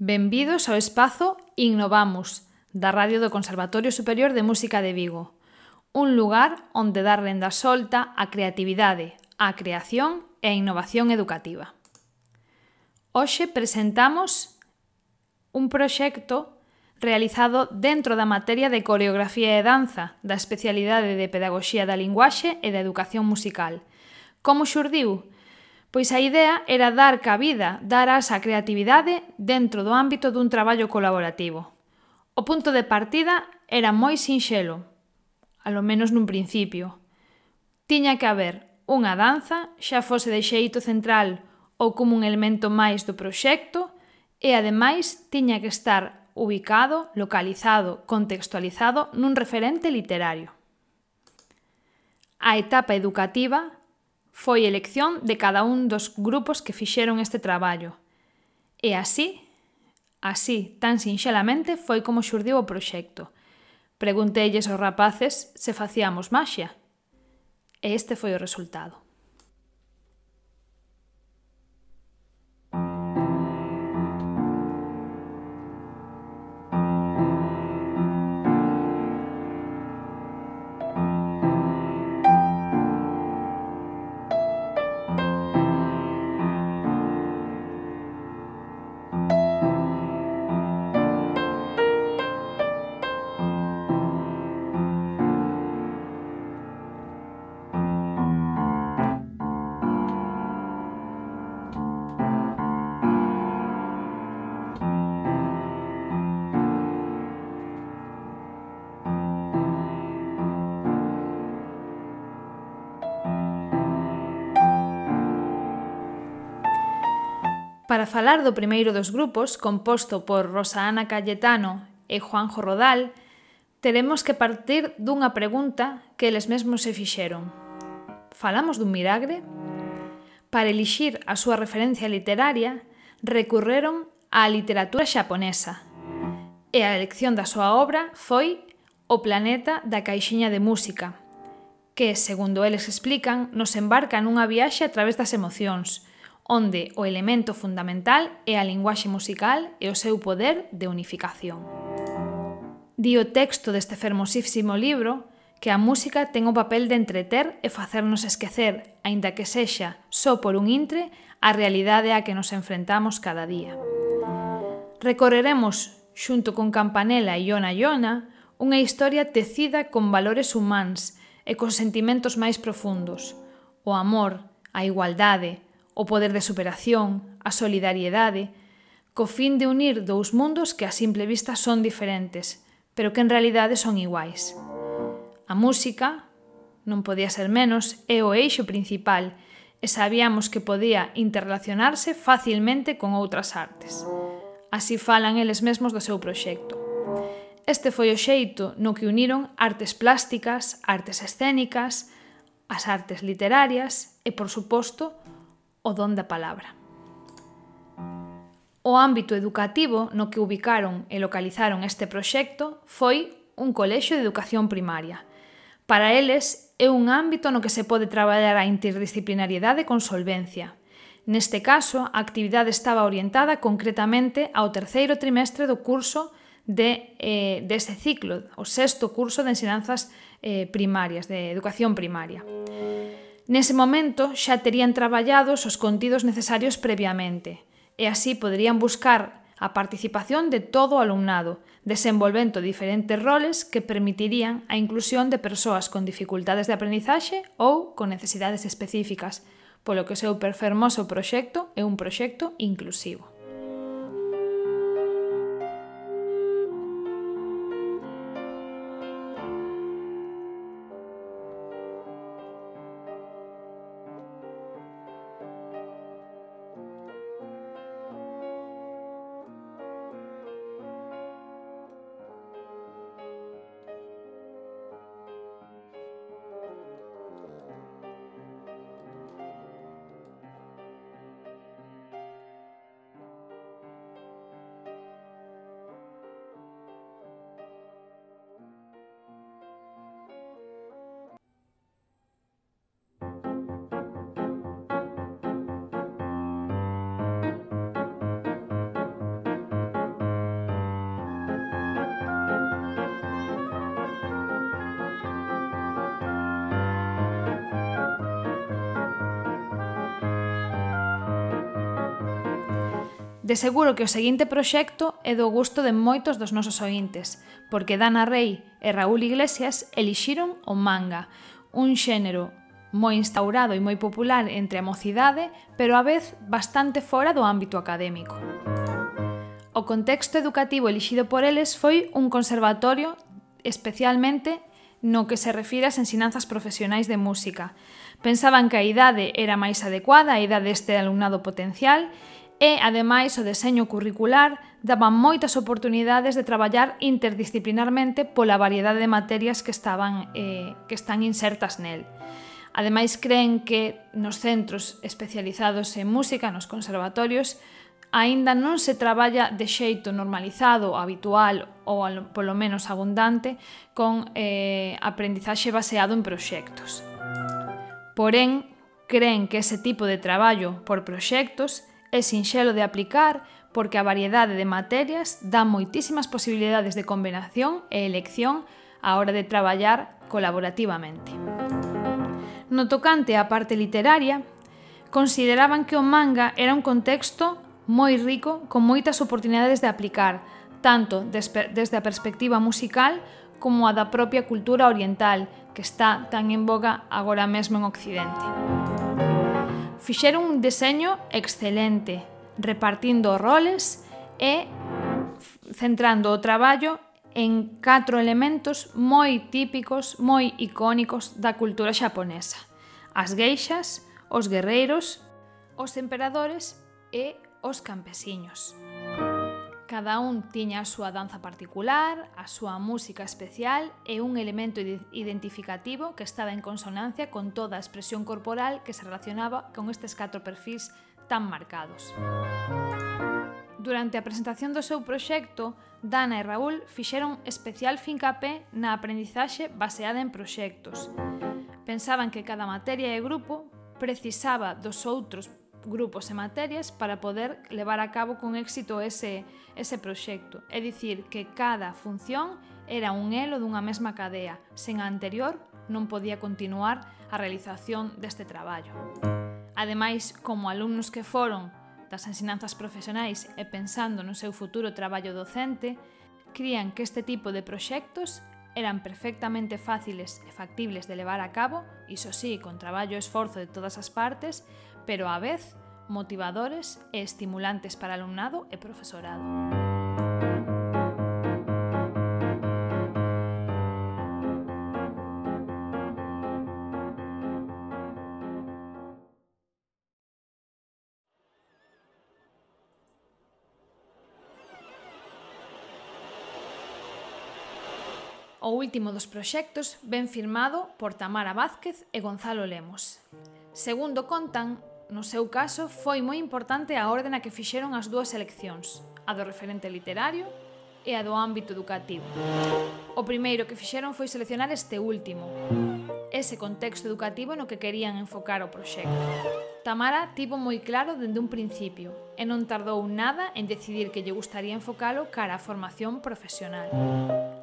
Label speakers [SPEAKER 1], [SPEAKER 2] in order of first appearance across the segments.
[SPEAKER 1] Benvidos ao espazo Innovamos, da Radio do Conservatorio Superior de Música de Vigo. Un lugar onde dar renda solta á creatividade, á creación e a innovación educativa. Hoxe presentamos un proxecto realizado dentro da materia de coreografía e danza da especialidade de pedagogía da Linguaxe e da Educación Musical. Como xurdiu? Pois a idea era dar cabida, dar asa a creatividade dentro do ámbito dun traballo colaborativo. O punto de partida era moi sinxelo, alo menos nun principio. Tiña que haber unha danza, xa fose de xeito central ou como un elemento máis do proxecto, e ademais tiña que estar ubicado, localizado, contextualizado nun referente literario. A etapa educativa Foi elección de cada un dos grupos que fixeron este traballo. E así, así, tan sinxelamente, foi como xurdiu o proxecto. Pregunteilles aos rapaces se facíamos maxia. E este foi o resultado. Para falar do primeiro dos grupos, composto por Rosa Ana Cayetano e Juanjo Rodal, teremos que partir dunha pregunta que eles mesmos se fixeron. Falamos dun milagre? Para elixir a súa referencia literaria, recurreron á literatura xaponesa. E a elección da súa obra foi O planeta da caixiña de música, que, segundo eles explican, nos embarca nunha viaxe a través das emocións, onde o elemento fundamental é a linguaxe musical e o seu poder de unificación. Di o texto deste fermosísimo libro que a música ten o papel de entreter e facernos esquecer, aínda que sexa só por un intre, a realidade a que nos enfrentamos cada día. Recorreremos, xunto con Campanella e Iona Iona, unha historia tecida con valores humanos e con sentimentos máis profundos, o amor, a igualdade, o poder de superación, a solidariedade, co fin de unir dous mundos que a simple vista son diferentes, pero que en realidade son iguais. A música, non podía ser menos, é o eixo principal e sabíamos que podía interrelacionarse facilmente con outras artes. Así falan eles mesmos do seu proxecto. Este foi o xeito no que uniron artes plásticas, artes escénicas, as artes literarias e, por suposto, o don da palabra. O ámbito educativo no que ubicaron e localizaron este proxecto foi un colexio de educación primaria. Para eles é un ámbito no que se pode traballar a interdisciplinariedade con solvencia. Neste caso, a actividade estaba orientada concretamente ao terceiro trimestre do curso de, eh, deste ciclo, o sexto curso de ensinanzas eh, primarias, de educación primaria. Nese momento xa terían traballados os contidos necesarios previamente e así poderían buscar a participación de todo o alumnado, desenvolvendo diferentes roles que permitirían a inclusión de persoas con dificultades de aprendizaxe ou con necesidades específicas, polo que o seu perfermoso proxecto é un proxecto inclusivo. De seguro que o seguinte proxecto é do gusto de moitos dos nosos ointes, porque Dana Rey e Raúl Iglesias elixiron o manga, un xénero moi instaurado e moi popular entre a mocidade, pero a vez bastante fora do ámbito académico. O contexto educativo elixido por eles foi un conservatorio especialmente no que se refire ás ensinanzas profesionais de música. Pensaban que a idade era máis adecuada, a idade deste alumnado potencial, e, ademais, o deseño curricular daba moitas oportunidades de traballar interdisciplinarmente pola variedade de materias que estaban eh, que están insertas nel. Ademais, creen que nos centros especializados en música, nos conservatorios, aínda non se traballa de xeito normalizado, habitual ou polo menos abundante con eh, aprendizaxe baseado en proxectos. Porén, creen que ese tipo de traballo por proxectos É sinxelo de aplicar porque a variedade de materias dá moitísimas posibilidades de combinación e elección á hora de traballar colaborativamente. No tocante á parte literaria, consideraban que o manga era un contexto moi rico con moitas oportunidades de aplicar, tanto desde a perspectiva musical como a da propia cultura oriental, que está tan en boga agora mesmo en Occidente. Fixeron un deseño excelente, repartindo roles e centrando o traballo en catro elementos moi típicos, moi icónicos da cultura xaponesa. As geixas, os guerreiros, os emperadores e os campesiños. Cada un tiña a súa danza particular, a súa música especial e un elemento identificativo que estaba en consonancia con toda a expresión corporal que se relacionaba con estes catro perfis tan marcados. Durante a presentación do seu proxecto, Dana e Raúl fixeron especial fincapé na aprendizaxe baseada en proxectos. Pensaban que cada materia e grupo precisaba dos outros grupos e materias para poder levar a cabo con éxito ese, ese proxecto. É dicir, que cada función era un elo dunha mesma cadea. Sen a anterior non podía continuar a realización deste traballo. Ademais, como alumnos que foron das ensinanzas profesionais e pensando no seu futuro traballo docente, crían que este tipo de proxectos eran perfectamente fáciles e factibles de levar a cabo, iso sí, con traballo e esforzo de todas as partes, pero á vez motivadores e estimulantes para alumnado e profesorado. O último dos proxectos ven firmado por Tamara Vázquez e Gonzalo Lemos. Segundo contan, no seu caso, foi moi importante a orde na que fixeron as dúas eleccións, a do referente literario e a do ámbito educativo. O primeiro que fixeron foi seleccionar este último, ese contexto educativo no que querían enfocar o proxecto. Tamara tivo moi claro dende un principio e non tardou nada en decidir que lle gustaría enfocalo cara a formación profesional.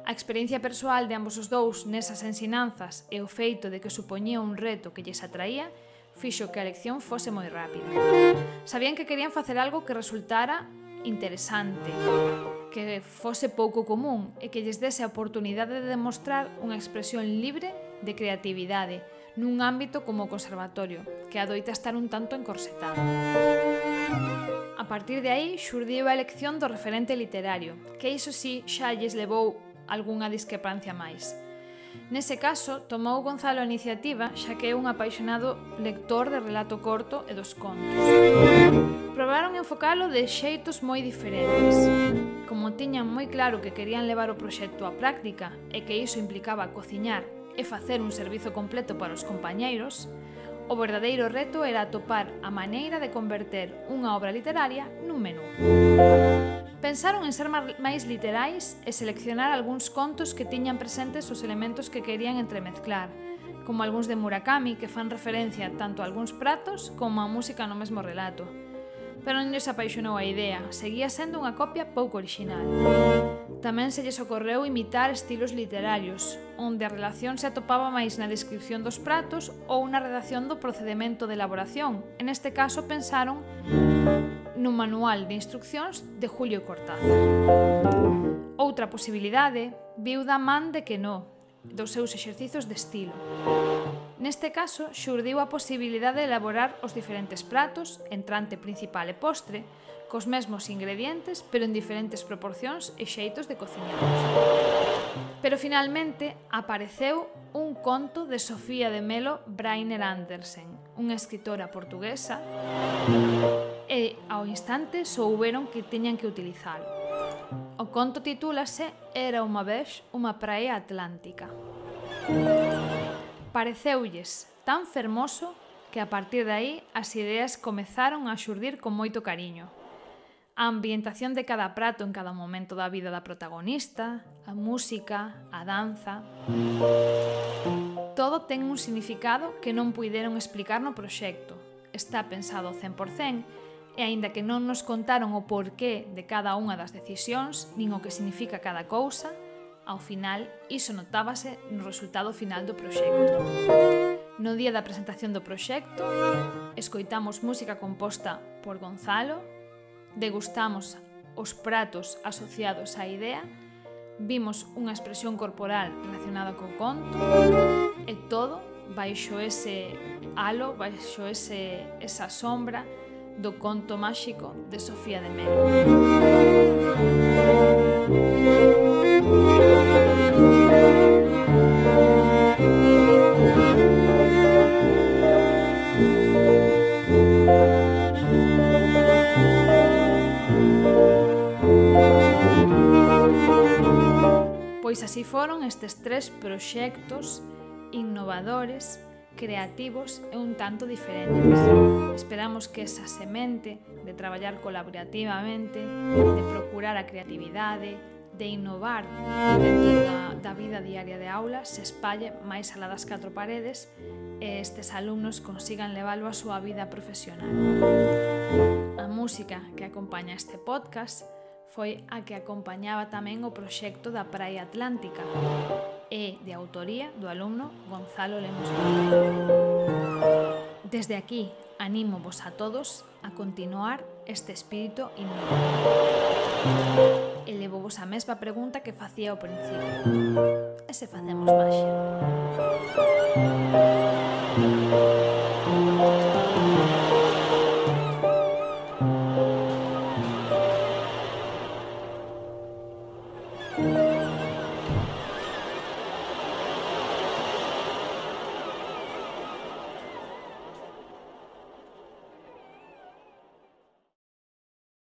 [SPEAKER 1] A experiencia persoal de ambos os dous nesas ensinanzas e o feito de que supoñía un reto que lles atraía fixo que a elección fose moi rápida. Sabían que querían facer algo que resultara interesante, que fose pouco común e que lles dese a oportunidade de demostrar unha expresión libre de creatividade nun ámbito como o conservatorio, que adoita estar un tanto encorsetado. A partir de aí xurdiu a elección do referente literario, que iso sí xa lles levou algunha discrepancia máis Nese caso, tomou Gonzalo a iniciativa xa que é un apaixonado lector de relato corto e dos contos. Probaron enfocalo de xeitos moi diferentes. Como tiñan moi claro que querían levar o proxecto á práctica e que iso implicaba cociñar e facer un servizo completo para os compañeiros, O verdadeiro reto era atopar a maneira de converter unha obra literaria nun menú. Pensaron en ser máis literais e seleccionar algúns contos que tiñan presentes os elementos que querían entremezclar, como algúns de Murakami que fan referencia tanto a algúns pratos como a música no mesmo relato pero non lles apaixonou a idea, seguía sendo unha copia pouco orixinal. Tamén se lles ocorreu imitar estilos literarios, onde a relación se atopaba máis na descripción dos pratos ou na redacción do procedimento de elaboración. En este caso pensaron no manual de instruccións de Julio Cortázar. Outra posibilidade viu da man de que non, dos seus exercizos de estilo. Neste caso, xurdiu a posibilidade de elaborar os diferentes pratos, entrante principal e postre, cos mesmos ingredientes, pero en diferentes proporcións e xeitos de cociñarlos. Pero finalmente apareceu un conto de Sofía de Melo Brainer Andersen, unha escritora portuguesa, e ao instante souberon que tiñan que utilizalo. O conto titúlase Era unha vez unha praia atlántica. Pareceulles tan fermoso que a partir de aí as ideas comezaron a xurdir con moito cariño. A ambientación de cada prato en cada momento da vida da protagonista, a música, a danza... Todo ten un significado que non puideron explicar no proxecto. Está pensado 100% e aínda que non nos contaron o porqué de cada unha das decisións, nin o que significa cada cousa, ao final iso notábase no resultado final do proxecto. No día da presentación do proxecto, escoitamos música composta por Gonzalo, degustamos os pratos asociados á idea, vimos unha expresión corporal relacionada co conto e todo baixo ese halo, baixo ese, esa sombra do conto máxico de Sofía de Melo. Pois así foron estes tres proxectos innovadores creativos e un tanto diferentes. Esperamos que esa semente de traballar colaborativamente, de procurar a creatividade, de innovar dentro da, da vida diaria de aula se espalle máis alá das catro paredes e estes alumnos consigan leválo a súa vida profesional. A música que acompaña este podcast foi a que acompañaba tamén o proxecto da Praia Atlántica, é de autoría do alumno Gonzalo Lemos. Desde aquí, animo vos a todos a continuar este espírito innovador. Elevo vos a mesma pregunta que facía ao principio. E se facemos máxia?